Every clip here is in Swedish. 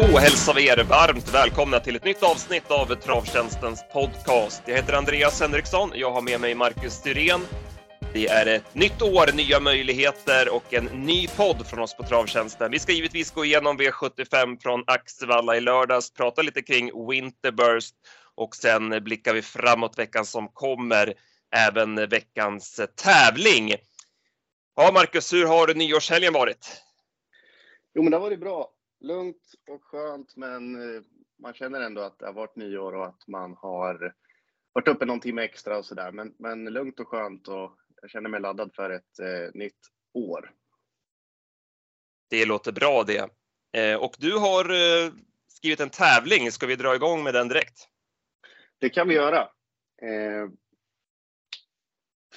Då hälsar vi er varmt välkomna till ett nytt avsnitt av Travtjänstens podcast. Jag heter Andreas Henriksson. Jag har med mig Marcus Styrén. Det är ett nytt år, nya möjligheter och en ny podd från oss på Travtjänsten. Vi ska givetvis gå igenom V75 från Axevalla i lördags, prata lite kring Winterburst och sen blickar vi framåt veckan som kommer, även veckans tävling. Ja, Marcus, hur har nyårshelgen varit? Jo, men det har varit bra. Lugnt och skönt, men eh, man känner ändå att det har varit nyår och att man har varit uppe någon timme extra och sådär. Men, men lugnt och skönt och jag känner mig laddad för ett eh, nytt år. Det låter bra det. Eh, och du har eh, skrivit en tävling. Ska vi dra igång med den direkt? Det kan vi göra.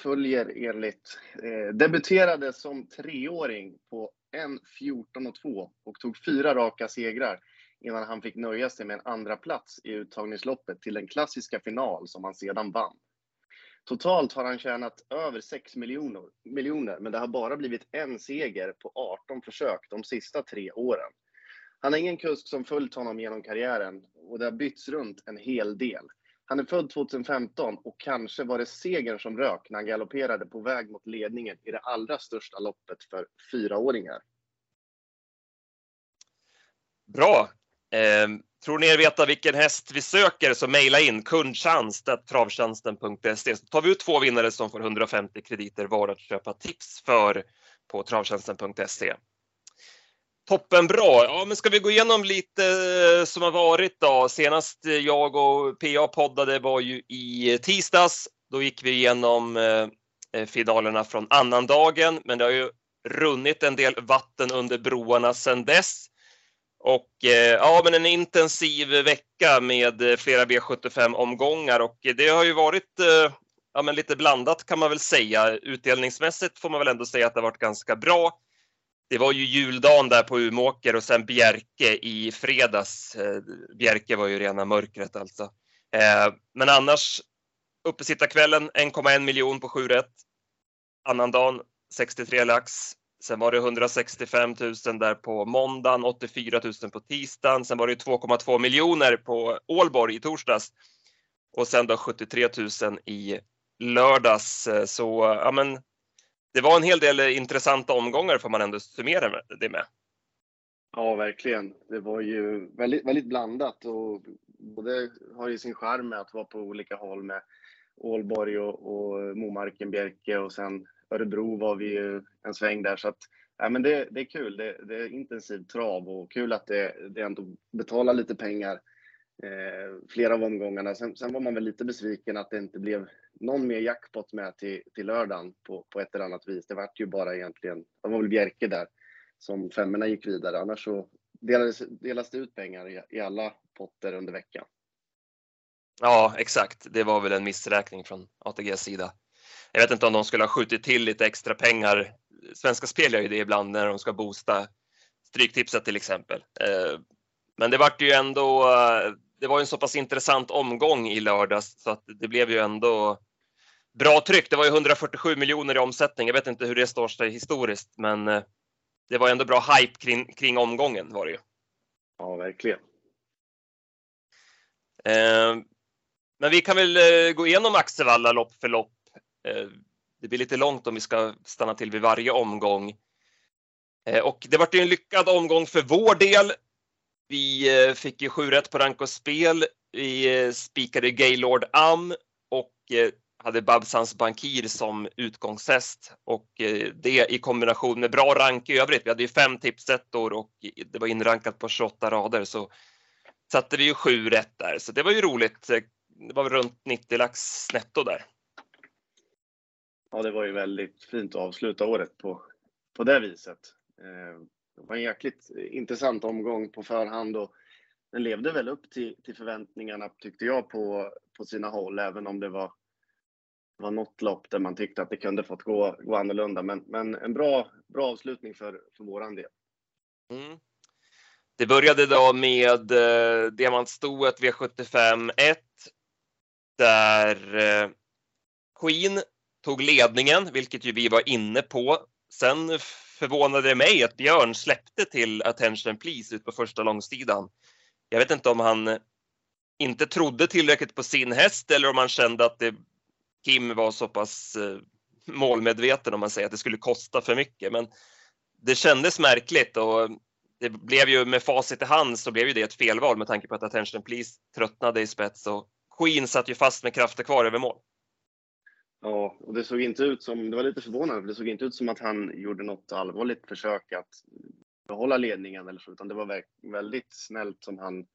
Följer enligt, eh, debuterade som treåring på 1.14,2 och 2 och tog fyra raka segrar innan han fick nöja sig med en andra plats i uttagningsloppet till den klassiska final som han sedan vann. Totalt har han tjänat över 6 miljoner, miljoner, men det har bara blivit en seger på 18 försök de sista tre åren. Han har ingen kusk som följt honom genom karriären och det har bytts runt en hel del. Han är född 2015 och kanske var det segern som rök när han galopperade på väg mot ledningen i det allra största loppet för fyraåringar. Bra! Eh, tror ni er veta vilken häst vi söker så mejla in kundtjänst.travtjänsten.se så tar vi ut två vinnare som får 150 krediter var att köpa tips för på travtjänsten.se. Toppen bra. Ja, men ska vi gå igenom lite eh, som har varit då? Senast jag och PA poddade var ju i tisdags. Då gick vi igenom eh, eh, finalerna från annandagen, men det har ju runnit en del vatten under broarna sedan dess. Och ja, men en intensiv vecka med flera V75 omgångar och det har ju varit ja, men lite blandat kan man väl säga. Utdelningsmässigt får man väl ändå säga att det har varit ganska bra det var ju juldagen där på Umåker och sen Bjerke i fredags. Eh, Bjerke var ju rena mörkret alltså. Eh, men annars uppesittarkvällen 1,1 miljon på 7 rätt. Annandagen 63 lax. Sen var det 165 000 där på måndagen, 84 000 på tisdagen. Sen var det 2,2 miljoner på Ålborg i torsdags och sen då 73 000 i lördags. Eh, så ja, men det var en hel del intressanta omgångar får man ändå summera det med. Ja, verkligen. Det var ju väldigt, väldigt blandat och både har ju sin charm med att vara på olika håll med Ålborg och, och Momarken, Bjerke och sen Örebro var vi ju en sväng där så att ja, men det, det är kul. Det, det är intensiv trav och kul att det, det ändå betalar lite pengar Eh, flera av omgångarna. Sen, sen, var man väl lite besviken att det inte blev någon mer jackpot med till, till lördagen på, på ett eller annat vis. Det vart ju bara egentligen, det var väl Bjerke där som femmorna gick vidare. Annars så delades, delas det ut pengar i, i alla potter under veckan. Ja, exakt. Det var väl en missräkning från ATGs sida. Jag vet inte om de skulle ha skjutit till lite extra pengar. Svenska Spel gör ju det ibland när de ska boosta Stryktipset till exempel. Eh, men det vart ju ändå, eh, det var en så pass intressant omgång i lördags så att det blev ju ändå bra tryck. Det var ju 147 miljoner i omsättning. Jag vet inte hur det står sig historiskt, men eh, det var ändå bra hype kring, kring omgången var det ju. Ja, verkligen. Eh, men vi kan väl eh, gå igenom Axevalla lopp för lopp. Eh, det blir lite långt om vi ska stanna till vid varje omgång. Eh, och det var ju en lyckad omgång för vår del. Vi eh, fick ju sju rätt på rank och spel. Vi eh, spikade Gaylord Am och eh, hade Babsans Bankir som utgångshäst och det i kombination med bra rank i övrigt. Vi hade ju fem tipsettor och det var inrankat på 28 rader så satte vi ju sju rätt där så det var ju roligt. Det var runt 90 lax netto där. Ja, det var ju väldigt fint att avsluta året på, på det viset. Det var en jäkligt intressant omgång på förhand och den levde väl upp till, till förväntningarna tyckte jag på, på sina håll, även om det var var något lopp där man tyckte att det kunde fått gå, gå annorlunda. Men, men en bra, bra avslutning för, för våran del. Mm. Det började då med eh, diamantstoet V75 1 där eh, Queen tog ledningen, vilket ju vi var inne på. Sen förvånade det mig att Björn släppte till Attention Please ut på första långsidan. Jag vet inte om han inte trodde tillräckligt på sin häst eller om han kände att det, Kim var så pass eh, målmedveten om man säger att det skulle kosta för mycket. Men det kändes märkligt och det blev ju med facit i hand så blev ju det ett felval med tanke på att Attention Please tröttnade i spets och Queen satt ju fast med krafter kvar över mål. Ja, och det såg inte ut som, det var lite förvånande, för det såg inte ut som att han gjorde något allvarligt försök att behålla ledningen eller så, utan det var väldigt snällt som han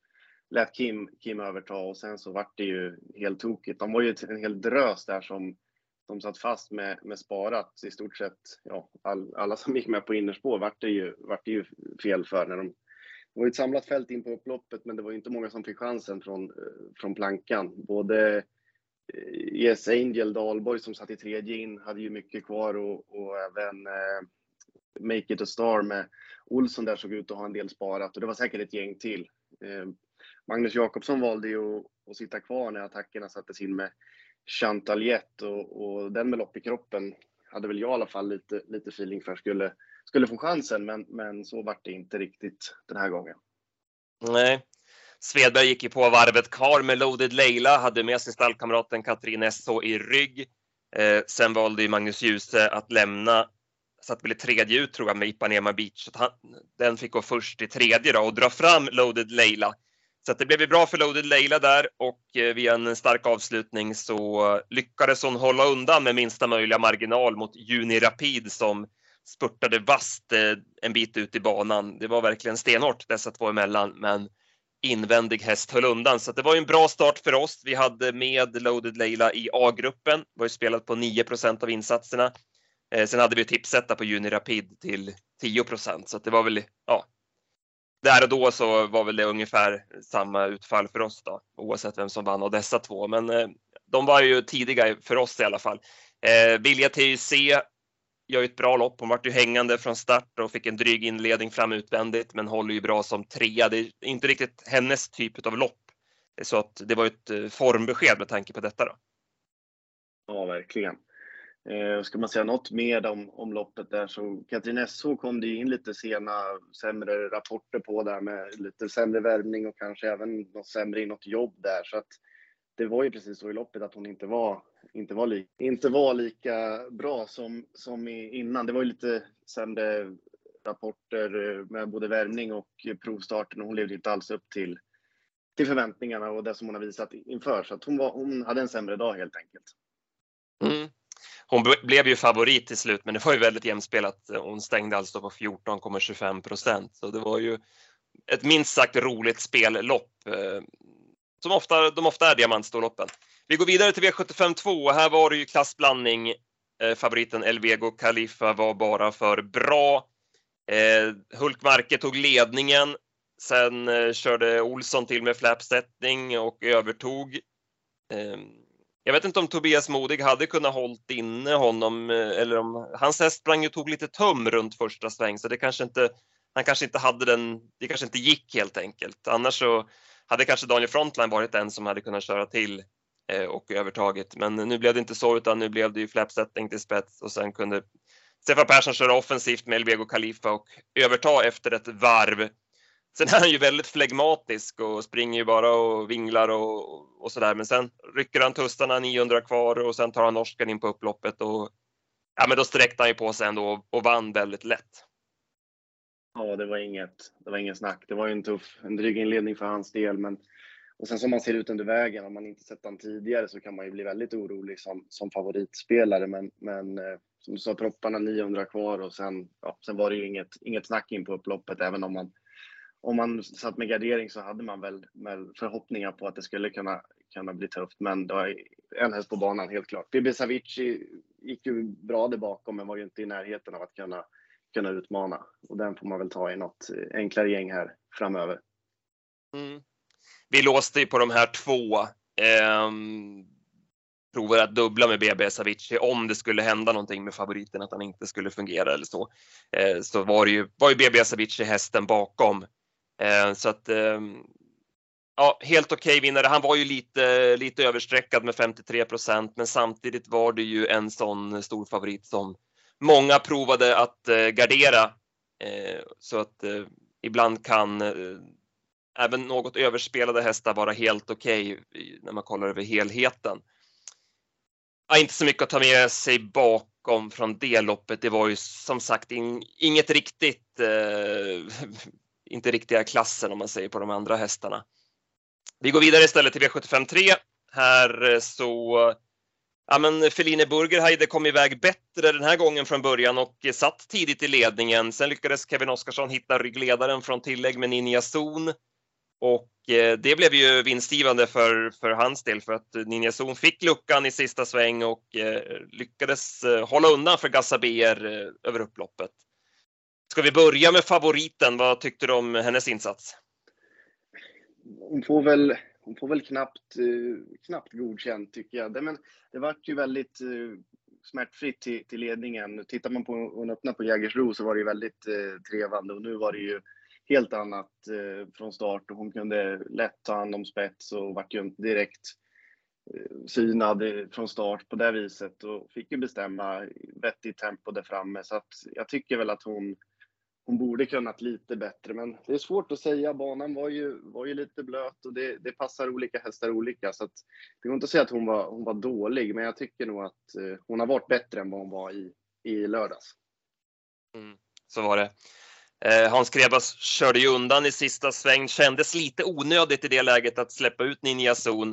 lät Kim, Kim överta och sen så vart det ju helt tokigt. De var ju en hel drös där som, som satt fast med, med sparat i stort sett. Ja, all, alla som gick med på innerspår vart det ju, vart det ju fel för när de det var ett samlat fält in på upploppet, men det var inte många som fick chansen från, eh, från plankan. Både Eh, yes Angel Dahlborg som satt i tredje in hade ju mycket kvar och, och även eh, Make It A Star med Olsson där såg ut att ha en del sparat och det var säkert ett gäng till. Eh, Magnus Jakobsson valde ju att, att, sitta kvar när attackerna sattes in med Chantaljet och, och den med lopp i kroppen hade väl jag i alla fall lite, lite feeling för skulle, skulle få chansen, men, men så vart det inte riktigt den här gången. Nej, Svedberg gick ju på varvet kvar med Loaded Leila, hade med sig stallkamraten Katrin Esso i rygg. Eh, sen valde ju Magnus Djuse att lämna, satt väl i tredje ut tror jag med Ipanema Beach. Så han, den fick gå först i tredje då och dra fram Loaded Leila. Så det blev ju bra för Loaded Leila där och eh, via en stark avslutning så lyckades hon hålla undan med minsta möjliga marginal mot Juni Rapid som spurtade vast eh, en bit ut i banan. Det var verkligen stenhårt dessa två emellan, men invändig häst höll undan. Så det var en bra start för oss. Vi hade med Loaded Leila i A-gruppen, var ju spelat på 9% av insatserna. Eh, sen hade vi tipsetta på Juni Rapid till 10% så det var väl, ja, där och då så var väl det ungefär samma utfall för oss då, oavsett vem som vann av dessa två. Men eh, de var ju tidiga för oss i alla fall. Eh, Vilja TUC gör ju ett bra lopp. Hon vart ju hängande från start och fick en dryg inledning fram utvändigt, men håller ju bra som trea. Det är inte riktigt hennes typ av lopp. Så att det var ett eh, formbesked med tanke på detta då. Ja, verkligen. Eh, ska man säga något mer om, om loppet där så Katrin SH kom det in lite sena sämre rapporter på där med lite sämre värmning och kanske även något sämre i något jobb där. Så att det var ju precis så i loppet att hon inte var, inte var, li, inte var lika bra som, som innan. Det var ju lite sämre rapporter eh, med både värmning och provstarten och hon levde inte alls upp till, till förväntningarna och det som hon har visat inför. Så att hon, var, hon hade en sämre dag helt enkelt. Mm. Hon blev ju favorit till slut, men det var ju väldigt jämspelat. Hon stängde alltså på 14,25 procent, så det var ju ett minst sagt roligt spellopp eh, som ofta, de ofta är diamantstorloppen. Vi går vidare till V75 2. Här var det ju klassblandning. Eh, favoriten Elvego Khalifa var bara för bra. Eh, Hulkmarke tog ledningen. Sen eh, körde Olsson till med flapsättning och övertog. Eh, jag vet inte om Tobias Modig hade kunnat hållit inne honom eh, eller om hans häst sprang och tog lite tum runt första sväng så det kanske inte, han kanske inte hade den, det kanske inte gick helt enkelt. Annars så hade kanske Daniel Frontline varit den som hade kunnat köra till Eh, och övertaget. Men nu blev det inte så utan nu blev det ju flapsättning till spets och sen kunde Stefan Persson köra offensivt med Elvego Khalifa och överta efter ett varv. Sen är han ju väldigt flegmatisk och springer ju bara och vinglar och, och sådär. Men sen rycker han tussarna 900 kvar och sen tar han norsken in på upploppet och ja, men då sträckte han ju på sig ändå och vann väldigt lätt. Ja, det var inget, det var inget snack. Det var ju en tuff, en dryg inledning för hans del, men och sen som man ser ut under vägen, om man inte sett den tidigare så kan man ju bli väldigt orolig som, som favoritspelare. Men, men eh, som du sa, propparna 900 kvar och sen, ja, sen var det ju inget, inget snack in på upploppet. Även om man, om man satt med gardering så hade man väl, väl förhoppningar på att det skulle kunna, kunna bli tufft. Men det var en häst på banan helt klart. Bibi Savici gick ju bra där bakom men var ju inte i närheten av att kunna kunna utmana. Och den får man väl ta i något enklare gäng här framöver. Mm. Vi låste ju på de här två. Eh, provar att dubbla med BB Savici om det skulle hända någonting med favoriten, att han inte skulle fungera eller så. Eh, så var, det ju, var ju BB Savici hästen bakom. Eh, så att eh, ja, helt okej okay vinnare. Han var ju lite, lite överstreckad med 53 procent, men samtidigt var det ju en sån stor favorit som många provade att eh, gardera eh, så att eh, ibland kan eh, även något överspelade hästar vara helt okej okay när man kollar över helheten. Ja, inte så mycket att ta med sig bakom från det loppet. Det var ju som sagt in, inget riktigt, eh, inte riktiga klassen om man säger på de andra hästarna. Vi går vidare istället till V75 3. Här eh, så Ja, men Feline Burgerheide kom iväg bättre den här gången från början och satt tidigt i ledningen. Sen lyckades Kevin Oskarsson hitta ryggledaren från tillägg med Ninja Zon. Och eh, det blev ju vinstgivande för, för hans del för att Ninja Zon fick luckan i sista sväng och eh, lyckades eh, hålla undan för Gassaber över upploppet. Ska vi börja med favoriten? Vad tyckte du om hennes insats? Hon får väl, hon får väl knappt, knappt godkänt tycker jag. Det, men det var ju väldigt smärtfritt till, till ledningen. Tittar man på hon öppnade på Jägersro så var det ju väldigt trevande och nu var det ju helt annat eh, från start och hon kunde lätt ta hand om spets och vart ju direkt eh, synad eh, från start på det viset och fick ju bestämma vettigt tempo där framme. Så att jag tycker väl att hon, hon borde kunnat lite bättre, men det är svårt att säga. Banan var ju, var ju lite blöt och det, det passar olika hästar olika, så att det går inte att säga att hon var, hon var dålig, men jag tycker nog att eh, hon har varit bättre än vad hon var i, i lördags. Mm, så var det. Eh, Hans Krebas körde ju undan i sista sväng, kändes lite onödigt i det läget att släppa ut Ninja Zon.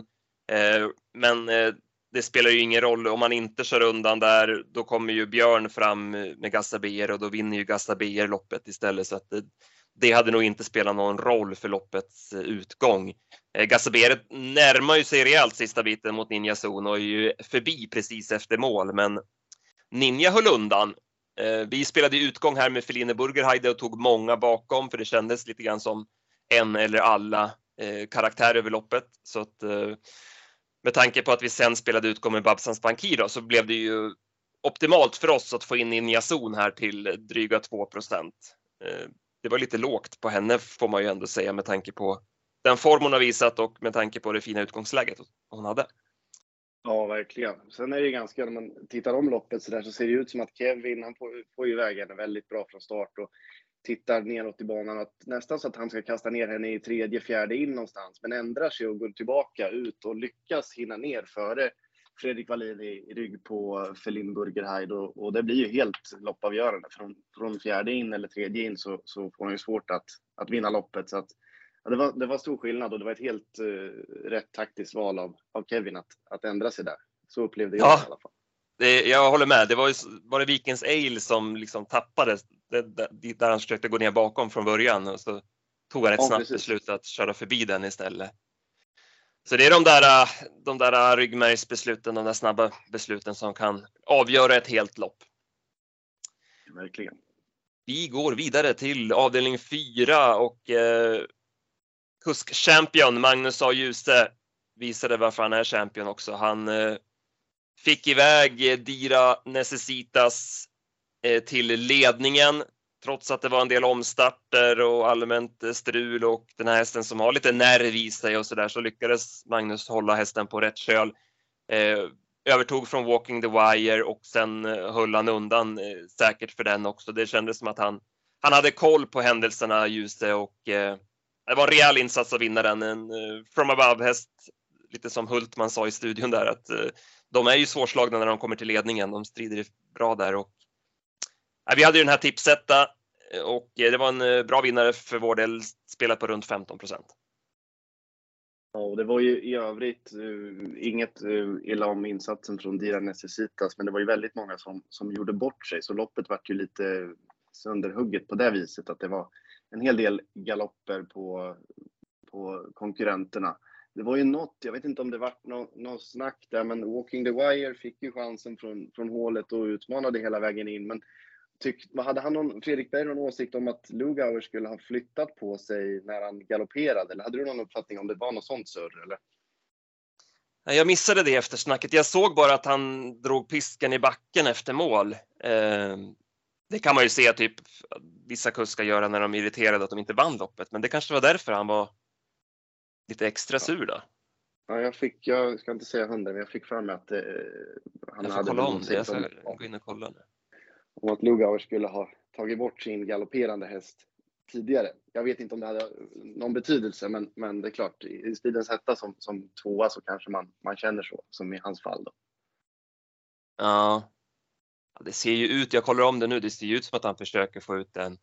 Eh, men eh, det spelar ju ingen roll om man inte kör undan där. Då kommer ju Björn fram med Gassabier och då vinner ju Gassabier loppet istället. Så att det, det, hade nog inte spelat någon roll för loppets utgång. Gassabier närmar ju sig rejält sista biten mot Ninja Zon och är ju förbi precis efter mål, men Ninja höll undan Eh, vi spelade utgång här med Feline Burgerheide och tog många bakom för det kändes lite grann som en eller alla eh, karaktärer över loppet. Så att, eh, med tanke på att vi sen spelade utgång med Babsans Bankir så blev det ju optimalt för oss att få in Ninja Zon här till dryga 2% Det var lite lågt på henne får man ju ändå säga med tanke på den form hon har visat och med tanke på det fina utgångsläget hon hade. Ja, verkligen. Sen är det ganska, när man tittar om loppet så där så ser det ut som att Kevin, han får, får iväg henne väldigt bra från start och tittar neråt i banan. Att nästan så att han ska kasta ner henne i tredje, fjärde in någonstans, men ändrar sig och går tillbaka ut och lyckas hinna ner före Fredrik Wallin i, i rygg på Felin Burgerheid och, och, det blir ju helt loppavgörande. Från, från fjärde in eller tredje in så, så får han ju svårt att, att vinna loppet. Så att ja, det, var, det var stor skillnad och det var ett helt uh, rätt taktiskt val av, av Kevin att, att ändra sig där. Så upplevde jag ja, i alla fall. Det, jag håller med. Det var, ju, var det Vikens Ale som liksom tappade det, där han försökte gå ner bakom från början och så tog han ett ja, snabbt precis. beslut att köra förbi den istället. Så det är de där, de där ryggmärgsbesluten, de där snabba besluten som kan avgöra ett helt lopp. Verkligen. Vi går vidare till avdelning 4 och eh, kusk-champion Magnus A. Djuse visade varför han är champion också. Han eh, fick iväg eh, Dira Necessitas eh, till ledningen trots att det var en del omstarter och allmänt eh, strul och den här hästen som har lite nerv i sig och så där så lyckades Magnus hålla hästen på rätt köl. Eh, övertog från Walking the Wire och sen eh, höll han undan säkert för den också. Det kändes som att han, han hade koll på händelserna Ljuse och eh, det var en rejäl insats av vinnaren. En eh, from above-häst, lite som Hultman sa i studion där, att eh, de är ju svårslagna när de kommer till ledningen. De strider bra där och vi hade ju den här tipsetta eh, och det var en bra vinnare för vår del, spelat på runt 15 procent. Ja, och det var ju i övrigt uh, inget uh, illa om insatsen från Dira Necessitas, men det var ju väldigt många som, som gjorde bort sig, så loppet var ju lite sönderhugget på det viset att det var en hel del galopper på, på konkurrenterna. Det var ju något, jag vet inte om det var något, no snack där, men Walking the Wire fick ju chansen från, från hålet och utmanade hela vägen in. Men tyck, hade han någon, Fredrik Berg någon åsikt om att Lugauer skulle ha flyttat på sig när han galopperade? Eller hade du någon uppfattning om det var något sånt surr? Eller? Jag missade det eftersnacket. Jag såg bara att han drog pisken i backen efter mål. Eh, det kan man ju se typ vissa kuskar göra när de är irriterade att de inte vann loppet, men det kanske var därför han var lite extra sur då. Ja, jag fick, jag ska inte säga hundra, men jag fick för mig att eh, han jag hade kolla om det, jag ska gå in och kolla nu. om att Lugauer skulle ha tagit bort sin galopperande häst tidigare. Jag vet inte om det hade någon betydelse, men, men det är klart, i stridens hetta som, som tvåa så kanske man, man känner så, som i hans fall. Då. Ja. Det ser ju ut, jag kollar om det nu, det ser ju ut som att han försöker få ut den.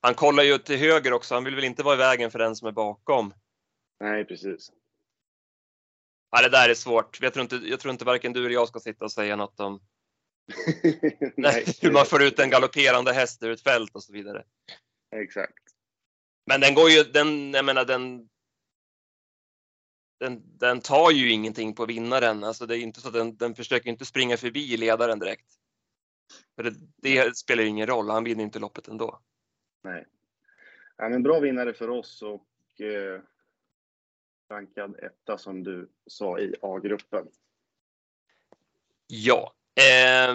Han kollar ju till höger också, han vill väl inte vara i vägen för den som är bakom. Nej, precis. Ja, det där är svårt. Jag tror inte, jag tror inte varken du eller jag ska sitta och säga något om Nej, hur man får ut en galopperande häst ur ett fält och så vidare. Exakt. Men den går ju, den, jag menar den, den, den tar ju ingenting på vinnaren. Alltså det är inte så att den, den försöker inte springa förbi ledaren direkt. Det, det spelar ingen roll, han vinner inte loppet ändå. Nej. Ja, men bra vinnare för oss och eh, rankad etta som du sa i A-gruppen. Ja, eh,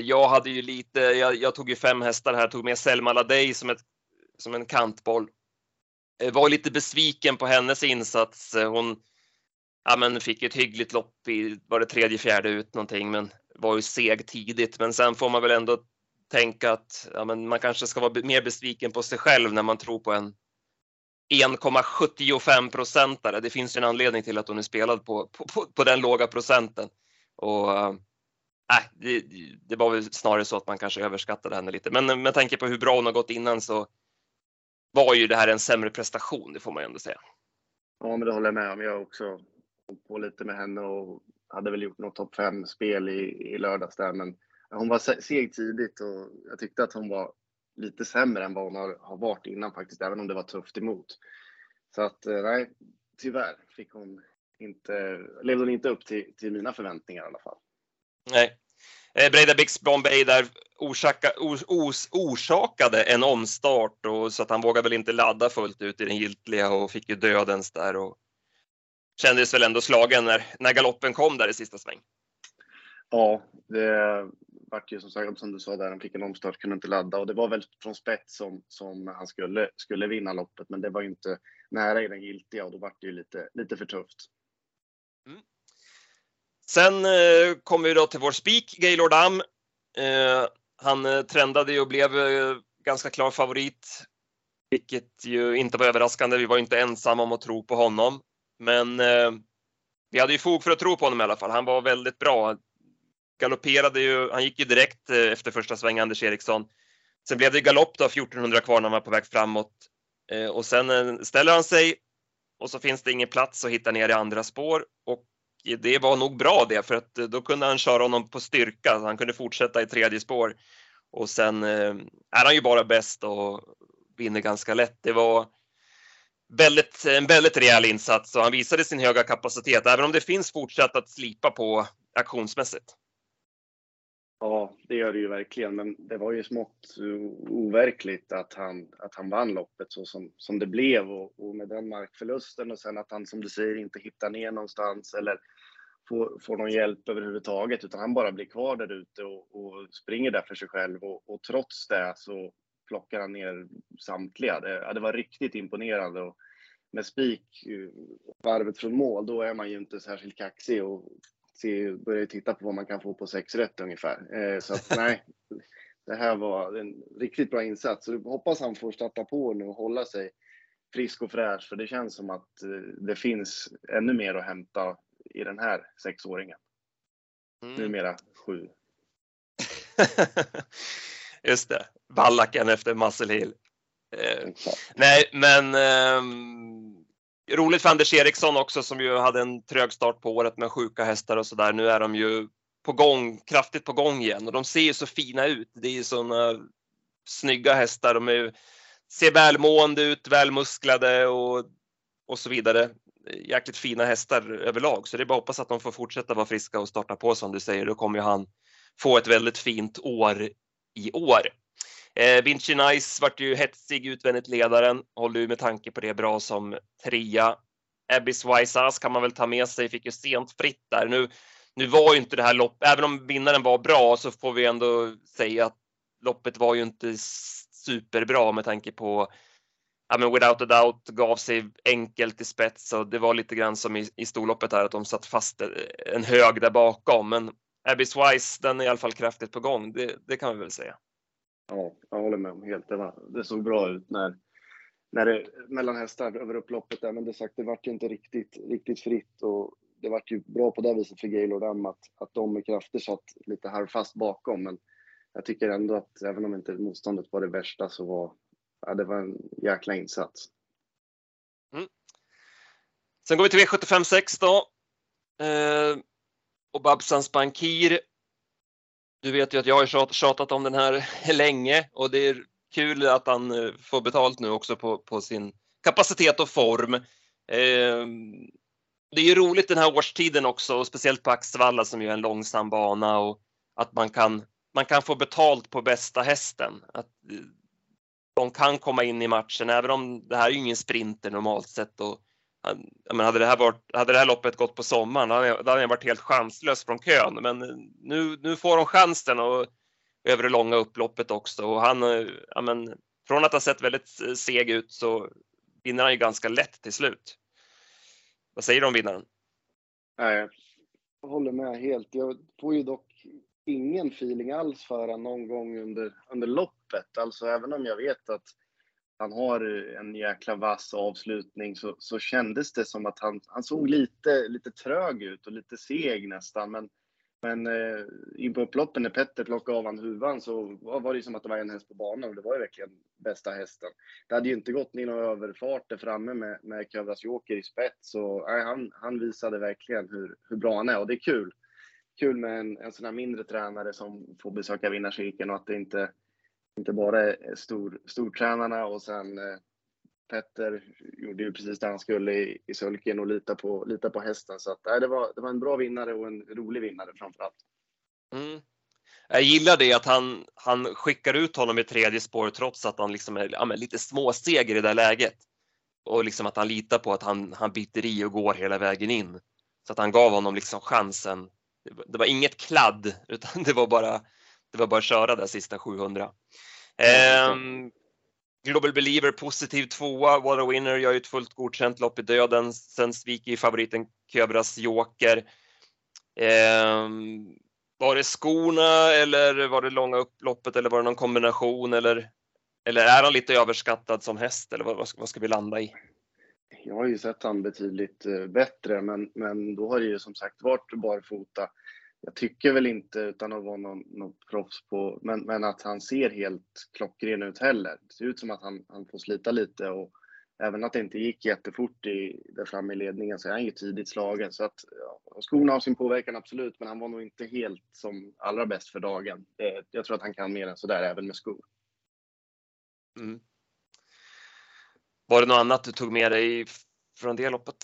jag hade ju lite, jag, jag, tog ju fem hästar här, tog med Selma Ladej som, ett, som en kantboll. Eh, var lite besviken på hennes insats. Hon ja, men fick ett hyggligt lopp i, var det tredje, fjärde ut någonting, men var ju seg tidigt. Men sen får man väl ändå tänka att ja, men man kanske ska vara mer besviken på sig själv när man tror på en 1,75 procentare. Det finns ju en anledning till att hon är spelad på, på, på den låga procenten. Och, äh, det, det, var väl snarare så att man kanske överskattade henne lite. Men med tanke på hur bra hon har gått innan så var ju det här en sämre prestation, det får man ju ändå säga. Ja, men det håller jag med om. Jag har också hållit på lite med henne och hade väl gjort något topp 5-spel i, i lördags där, men hon var seg tidigt och jag tyckte att hon var lite sämre än vad hon har, har varit innan faktiskt, även om det var tufft emot. Så att eh, nej, tyvärr fick hon inte, levde hon inte upp till, till mina förväntningar i alla fall. Nej. Eh, Breda Bix Bombay där orsaka, os, os, orsakade en omstart och så att han vågade väl inte ladda fullt ut i den giltiga och fick ju dödens där och kändes väl ändå slagen när, när galoppen kom där i sista sväng. Ja, det vart ju som sagt, som du sa där, han fick en omstart, kunde inte ladda och det var väl från spets som, som han skulle, skulle vinna loppet, men det var ju inte nära i den giltiga och då vart det ju lite, lite för tufft. Mm. Sen eh, kom vi då till vår spik, Gaylord Am. Eh, han eh, trendade ju och blev eh, ganska klar favorit, vilket ju inte var överraskande. Vi var inte ensamma om att tro på honom, men eh, vi hade ju fog för att tro på honom i alla fall. Han var väldigt bra galopperade ju, han gick ju direkt eh, efter första svängen, Anders Eriksson. Sen blev det galopp då, 1400 kvar när han var på väg framåt. Eh, och sen eh, ställer han sig och så finns det ingen plats att hitta ner i andra spår. Och det var nog bra det, för att eh, då kunde han köra honom på styrka. Han kunde fortsätta i tredje spår. Och sen eh, är han ju bara bäst och vinner ganska lätt. Det var väldigt, en väldigt rejäl insats och han visade sin höga kapacitet, även om det finns fortsatt att slipa på aktionsmässigt. Ja, det gör det ju verkligen, men det var ju smått overkligt att han, att han vann loppet så som, som det blev och, och med den markförlusten och sen att han som du säger inte hittar ner någonstans eller får, får någon hjälp överhuvudtaget utan han bara blir kvar där ute och, och springer där för sig själv och, och, trots det så plockar han ner samtliga. Det, det var riktigt imponerande och med spik varvet från mål, då är man ju inte särskilt kaxig och se, börja titta på vad man kan få på sex rätt ungefär. Eh, så att nej, det här var en riktigt bra insats. Så hoppas han får starta på nu och hålla sig frisk och fräsch, för det känns som att eh, det finns ännu mer att hämta i den här sexåringen. Mm. Numera sju. Just det, Ballacken efter Muscle Hill. Eh, nej, men eh, roligt för Anders Eriksson också som ju hade en trög start på året med sjuka hästar och sådär. Nu är de ju på gång, kraftigt på gång igen och de ser ju så fina ut. Det är ju sådana snygga hästar. De är, ser välmående ut, välmusklade och, och så vidare. Jäkligt fina hästar överlag, så det är bara att hoppas att de får fortsätta vara friska och starta på som du säger. Då kommer ju han få ett väldigt fint år i år. Eh, Vinci Nice vart ju hetsig utvändigt ledaren, håller ju med tanke på det bra som trea. Abyss Wise Ass kan man väl ta med sig, fick ju sent fritt där. Nu, nu var ju inte det här loppet, även om vinnaren var bra så får vi ändå säga att loppet var ju inte superbra med tanke på ja, men without a doubt gav sig enkelt i spets och det var lite grann som i, i storloppet här att de satt fast eh, en hög där bakom. Men Abyss Wise, den är i alla fall kraftigt på gång. Det, det kan vi väl säga. Ja, jag håller med om helt. Det, var, det såg bra ut när, när det, mellan hästar över upploppet där, men det sagt, det vart ju inte riktigt, riktigt fritt och det vart ju bra på det viset för Gaylord M att, att de med krafter satt lite halvfast bakom, men jag tycker ändå att även om inte motståndet var det värsta så var ja, det var en jäkla insats. Mm. Sen går vi till V75 6 då. Eh, och Babsans Bankir. Du vet ju att jag har tjatat om den här länge och det är kul att han eh, får betalt nu också på, på sin kapacitet och form. Eh, det är ju roligt den här årstiden också, och speciellt på Axevalla som ju är en långsam bana och att man kan, man kan få betalt på bästa hästen. Att eh, de kan komma in i matchen, även om det här är ju ingen sprinter normalt sett. Och, men hade, det här varit, hade det här loppet gått på sommaren, då hade, jag, då hade varit helt chanslös från kön. Men eh, nu, nu får de chansen och över det långa upploppet också. Och han, eh, ja, men, från att ha sett väldigt eh, seg ut så vinner han ju ganska lätt till slut. Vad säger du om vinnaren? Nej, jag håller med helt. Jag får ju dock ingen feeling alls för honom någon gång under, under loppet. Alltså även om jag vet att han har en jäkla vass avslutning så, så kändes det som att han, han såg lite, lite trög ut och lite seg nästan. Men men eh, in på upploppen när Petter plockade av han huvan så var det som att det var en häst på banan och det var ju verkligen bästa hästen. Det hade ju inte gått in någon överfart där framme med, med Kövras Joker i spets och nej, han, han visade verkligen hur, hur bra han är och det är kul. Kul med en, en sån här mindre tränare som får besöka vinnarcirkeln och att det inte, inte bara stor, stortränarna och sen eh, Petter gjorde ju precis det han skulle i, i sulken och lita på, lita på hästen. Så att, nej, det, var, det var en bra vinnare och en rolig vinnare framförallt. Mm. Jag gillar det att han, han skickar ut honom i tredje spår trots att han liksom är ja, lite småsteg i det där läget. Och liksom att han litar på att han, han biter i och går hela vägen in. Så att han gav honom liksom chansen. Det var inget kladd utan det var bara, det var bara att köra där sista 700. Mm. Global Believer positiv tvåa, Water Winner gör ju ett fullt godkänt lopp i döden. Sen sviker favoriten Köbras Joker. Eh, var det skorna eller var det långa upploppet eller var det någon kombination eller, eller är han lite överskattad som häst eller vad, vad, ska, vad ska vi landa i? Jag har ju sett han betydligt eh, bättre, men, men då har det ju som sagt varit barfota jag tycker väl inte, utan att vara någon, någon proffs på, men, men att han ser helt klockren ut heller. Det ser ut som att han, han får slita lite och även att det inte gick jättefort i, där framme i ledningen så är han ju tidigt slagen. Så att ja, skorna har sin påverkan absolut, men han var nog inte helt som allra bäst för dagen. Jag tror att han kan mer än så där även med skor. Mm. Var det något annat du tog med dig från det loppet?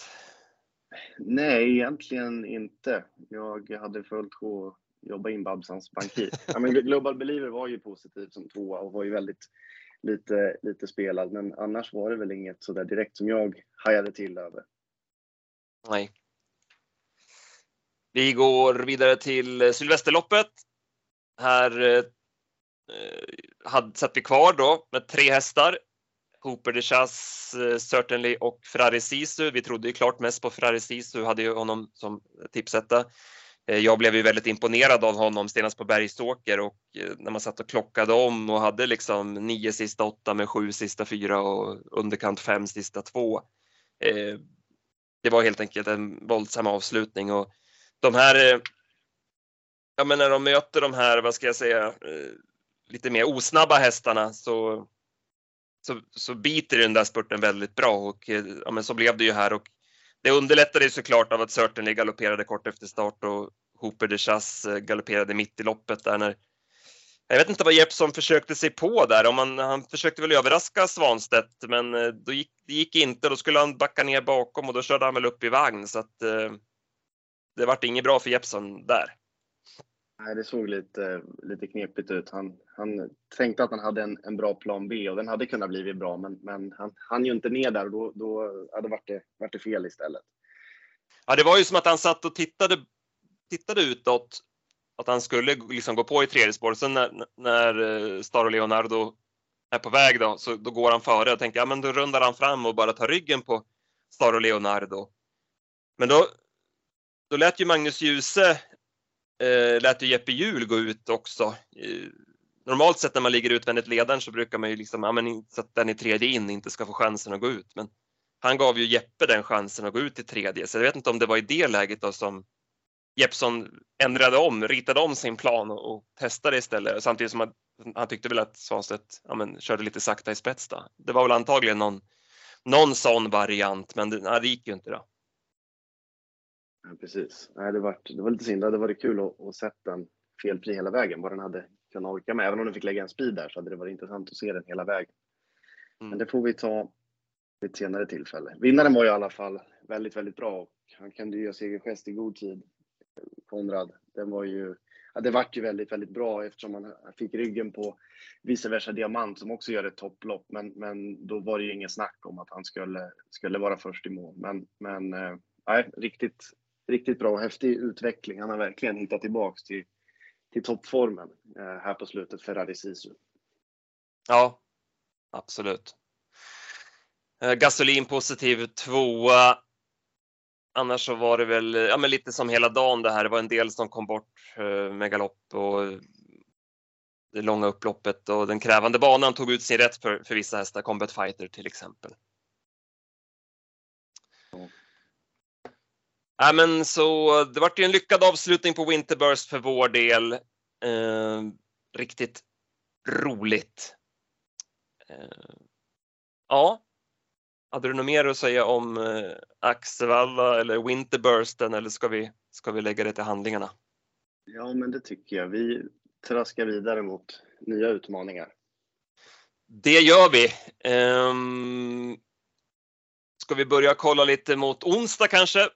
Nej, egentligen inte. Jag hade fullt sjå att jobba in Babsans bankir. ja, men Global Believer var ju positiv som tvåa och var ju väldigt lite, lite spelad, men annars var det väl inget sådär direkt som jag hajade till över. Nej. Vi går vidare till Sylvesterloppet. Här eh, eh hade, satt vi kvar då med tre hästar. Cooper DeChass eh, Certainly och Ferrari Sisu. Vi trodde ju klart mest på Ferrari Sisu, hade ju honom som tipsetta. Eh, jag blev ju väldigt imponerad av honom senast på Bergsåker och eh, när man satt och klockade om och hade liksom nio sista åtta med sju sista fyra och underkant fem sista två. Det var helt enkelt en våldsam avslutning och de här, ja men när de möter de här, vad ska jag säga, lite mer osnabba hästarna så så, så biter den där spurten väldigt bra och eh, ja, men så blev det ju här och det underlättade såklart av att Certainly galopperade kort efter start och Hooper de Chass eh, galopperade mitt i loppet där när jag vet inte vad Jeppsson försökte sig på där. Om han, han försökte väl överraska Svanstedt, men eh, då gick, det gick inte. Då skulle han backa ner bakom och då körde han väl upp i vagn så att eh, det vart inget bra för Jeppsson där. Nej, det såg lite, lite knepigt ut. Han, han tänkte att han hade en, en bra plan B och den hade kunnat bli bra, men, men han hann ju inte ner där och då, då hade varit det, varit det fel istället. Ja, det var ju som att han satt och tittade, tittade utåt, att han skulle liksom gå på i tredje spår. Sen när, när eh, Star Staro Leonardo är på väg då, så då går han före. Jag tänkte, ja men då rundar han fram och bara tar ryggen på Staro Leonardo. Men då, då lät ju Magnus Djuse eh, lät ju Jeppe Hjul gå ut också eh, normalt sett när man ligger utvändigt ledaren så brukar man ju liksom, ja men så att den i tredje in inte ska få chansen att gå ut. Men han gav ju Jeppe den chansen att gå ut i tredje, så jag vet inte om det var i det läget då som Jeppsson ändrade om, ritade om sin plan och, och testade istället samtidigt som han, han tyckte väl att Svanstedt ja, men, körde lite sakta i spets. Då. Det var väl antagligen någon, någon sån variant, men det, nej, det gick ju inte då. Ja, precis. Nej, det, var, det var lite synd. Det hade varit kul att, att sätta den felfri hela vägen, vad den hade kunnat orka med. Även om den fick lägga en speed där så hade det varit intressant att se den hela vägen. Mm. Men det får vi ta vid ett senare tillfälle. Vinnaren var i alla fall väldigt, väldigt bra och han kunde ju göra segergest i god tid. Konrad, den var ju, ja, det vart ju väldigt, väldigt bra eftersom han fick ryggen på vice versa Diamant som också gör ett topplopp. Men, men då var det ju ingen snack om att han skulle, skulle vara först i mål. Men, men eh, nej, riktigt, riktigt bra och häftig utveckling. Han har verkligen hittat tillbaks till, till toppformen eh, här på slutet, Ferrari Sisu. Ja, absolut. Eh, gasolin positiv tvåa. Annars så var det väl ja, men lite som hela dagen det här. Det var en del som kom bort eh, med galopp och eh, det långa upploppet och den krävande banan tog ut sin rätt för, för vissa hästar, Combat Fighter till exempel. Ja, men så det vart ju en lyckad avslutning på Winterburst för vår del. Eh, riktigt roligt. Eh, ja, hade du något mer att säga om eh, Axevalla eller Winterbursten eller ska vi, ska vi lägga det till handlingarna? Ja, men det tycker jag. Vi traskar vidare mot nya utmaningar. Det gör vi. Um, ska vi börja kolla lite mot onsdag kanske?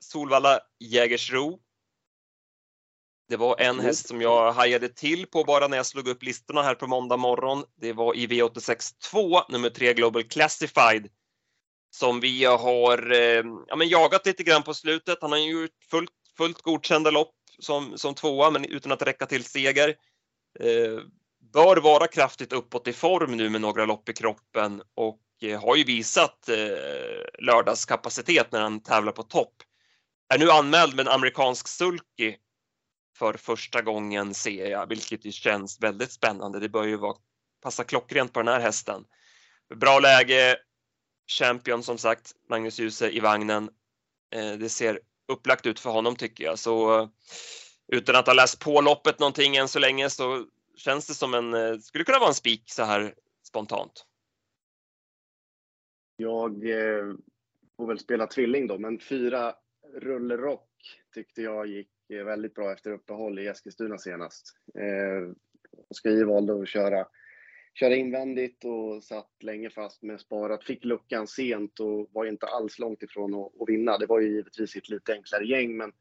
Solvalla Jägersro. Det var en häst som jag hajade till på bara när jag slog upp listorna här på måndag morgon. Det var i V86 2, nummer 3 Global Classified som vi har eh, ja, men jagat lite grann på slutet. Han har gjort fullt, fullt godkända lopp som, som tvåa, men utan att räcka till seger. Eh, bör vara kraftigt uppåt i form nu med några lopp i kroppen och eh, har ju visat eh, lördagskapacitet när han tävlar på topp. Är nu anmäld med en amerikansk sulky för första gången ser jag, vilket ju känns väldigt spännande. Det bör ju vara, passa klockrent på den här hästen. Bra läge, Champion som sagt, Magnus Djuse i vagnen. Eh, det ser upplagt ut för honom tycker jag. Så utan att ha läst på loppet någonting än så länge så känns det som en, eh, skulle kunna vara en spik så här spontant. Jag eh, får väl spela tvilling då, men fyra rullrock tyckte jag gick väldigt bra efter uppehåll i Eskilstuna senast. Eh, Oskar valde att köra köra invändigt och satt länge fast med sparat. Fick luckan sent och var inte alls långt ifrån att, att vinna. Det var ju givetvis ett lite enklare gäng, men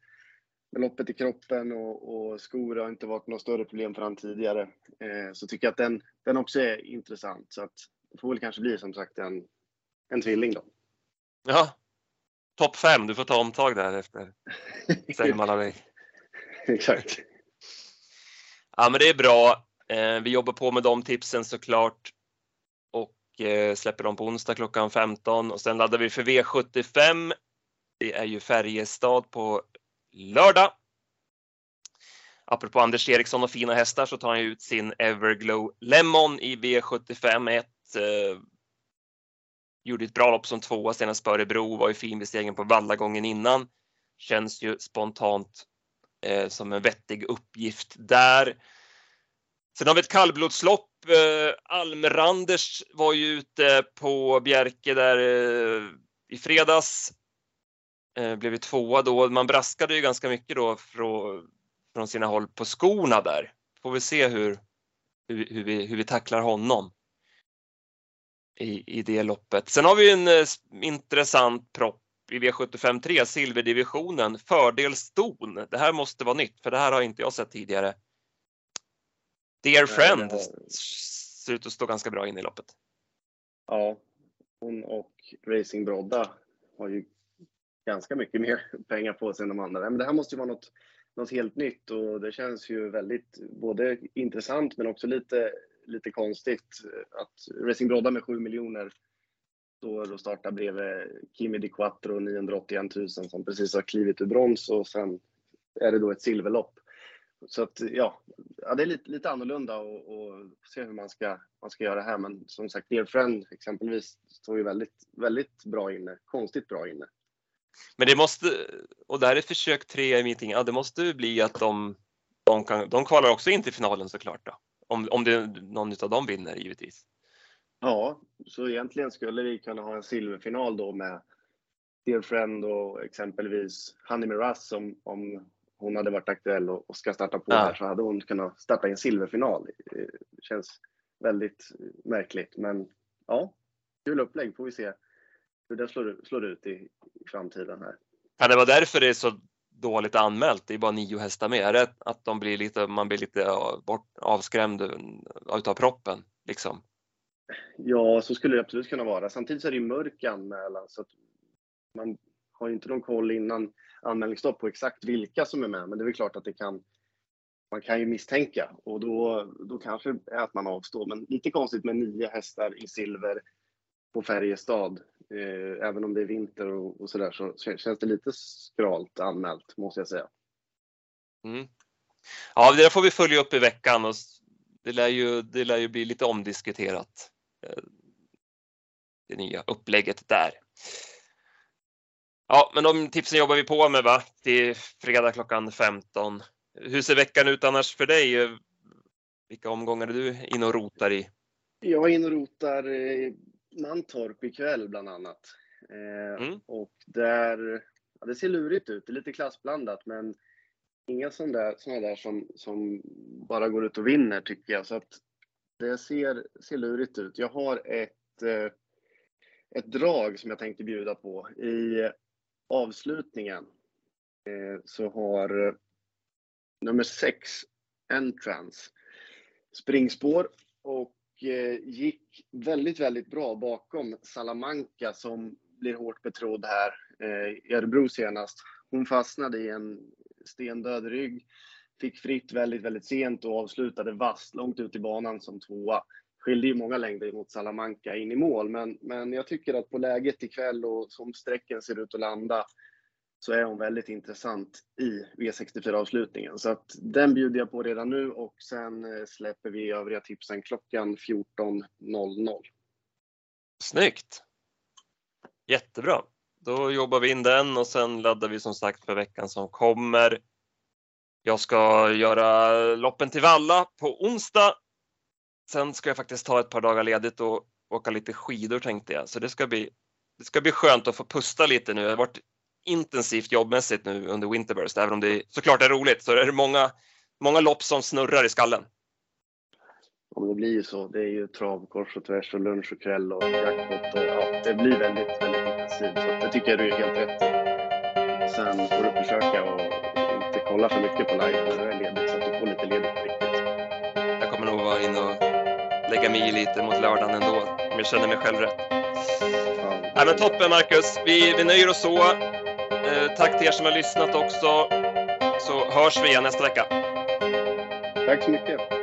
med loppet i kroppen och, och skor har inte varit något större problem för honom tidigare. Eh, så tycker jag att den, den också är intressant. Så att det får väl kanske bli som sagt en, en tvilling då. Ja, topp fem. Du får ta omtag där efter Selma Exakt. Ja, men det är bra. Eh, vi jobbar på med de tipsen såklart och eh, släpper dem på onsdag klockan 15 och sen laddar vi för V75. Det är ju Färjestad på lördag. Apropå Anders Eriksson och fina hästar så tar han ut sin Everglow Lemon i V75 1. Gjorde ett bra lopp som tvåa senast på Örebro, var ju fin vid stegen på Vallagången innan. Känns ju spontant eh, som en vettig uppgift där. Sen har vi ett kallblodslopp. Eh, Almranders var ju ute på Bjerke där eh, i fredags. Eh, blev ju tvåa då. Man braskade ju ganska mycket då från, från sina håll på skorna där. Får vi se hur, hur, hur, vi, hur vi tacklar honom i, i det loppet. Sen har vi en eh, intressant propp i V75 3, silverdivisionen, fördel ston. Det här måste vara nytt, för det här har inte jag sett tidigare. Dear Friend ser ut att stå ganska bra in i loppet. Ja, hon och Racing Brodda har ju ganska mycket mer pengar på sig än de andra. Men det här måste ju vara något, något helt nytt och det känns ju väldigt både intressant men också lite, lite konstigt att Racing Brodda med 7 miljoner står och startar bredvid Kimi Di Quattro 981 000 som precis har klivit ur brons och sen är det då ett silverlopp. så att ja, ja, det är lite, lite annorlunda och, och se hur man ska, man ska göra här. Men som sagt, Dear Friend exempelvis står ju väldigt, väldigt bra inne. Konstigt bra inne. Men det måste, och det här är försök tre i meeting, ja det måste bli att de, de, kan, de kvalar också in till finalen såklart då. Om, om det, någon av dem vinner givetvis. Ja, så egentligen skulle vi kunna ha en silverfinal då med Dear Friend och exempelvis Honey Miraz om, om hon hade varit aktuell och, och ska starta på ja. här så hade hon kunnat starta i en silverfinal. Det känns väldigt märkligt, men ja, kul upplägg får vi se hur det slår, slår ut i, i framtiden här. Kan det vara därför det är så dåligt anmält? Det är bara nio hästar med. Är det att de blir lite, man blir lite bort, avskrämd utav proppen liksom? Ja, så skulle det absolut kunna vara. Samtidigt så är det ju mörk anmälan så att man har ju inte någon koll innan anmälningsstopp på exakt vilka som är med. Men det är väl klart att det kan man kan ju misstänka och då, då kanske är att man avstår. Men lite konstigt med nio hästar i silver på Färjestad. Eh, även om det är vinter och, och sådär så känns det lite skralt anmält måste jag säga. Mm. Ja, det där får vi följa upp i veckan och det lär ju, det lär ju bli lite omdiskuterat. Eh, det nya upplägget där. Ja, men de tipsen jobbar vi på med va? Till fredag klockan 15. Hur ser veckan ut annars för dig? Vilka omgångar är du inne och rotar i? Jag är inne och rotar i Mantorp ikväll bland annat. Eh, mm. Och där, ja, det ser lurigt ut. Det är lite klassblandat men inga sådana där, såna där som, som bara går ut och vinner tycker jag. Så att det ser, ser lurigt ut. Jag har ett, eh, ett drag som jag tänkte bjuda på. I avslutningen eh, så har eh, nummer 6, Entrance, springspår och Eh, gick väldigt, väldigt bra bakom Salamanca som blir hårt betrodd här eh, i Örebro senast. Hon fastnade i en stendöd rygg, fick fritt väldigt, väldigt sent och avslutade vasst långt ut i banan som tvåa skilde ju många längder mot Salamanca in i mål, men, men jag tycker att på läget ikväll och som sträcken ser ut att landa så är hon väldigt intressant i V64-avslutningen. Så att den bjuder jag på redan nu och sen eh, släpper vi övriga tipsen klockan 14.00. Snyggt! Jättebra! Då jobbar vi in den och sen laddar vi som sagt för veckan som kommer. Jag ska göra loppen till Valla på onsdag Sen ska jag faktiskt ta ett par dagar ledigt och åka lite skidor tänkte jag, så det ska bli, det ska bli skönt att få pusta lite nu. Jag har varit intensivt jobbmässigt nu under Winterburst, även om det såklart är roligt så är det många, många lopp som snurrar i skallen. Ja, det blir ju så. Det är ju trav kors och tvärs och lunch och kväll och jackpot och ja, det blir väldigt, väldigt intensivt. Så det tycker jag du är helt rätt. Sen får du försöka och inte kolla för mycket på live när du är ledig så att du får lite ledigt på riktigt. Jag kommer nog vara inne och lägga mig i lite mot lördagen ändå, om jag känner mig själv rätt. Ja. Men toppen Marcus, vi, vi nöjer oss så. Eh, tack till er som har lyssnat också, så hörs vi igen nästa vecka. Tack så mycket.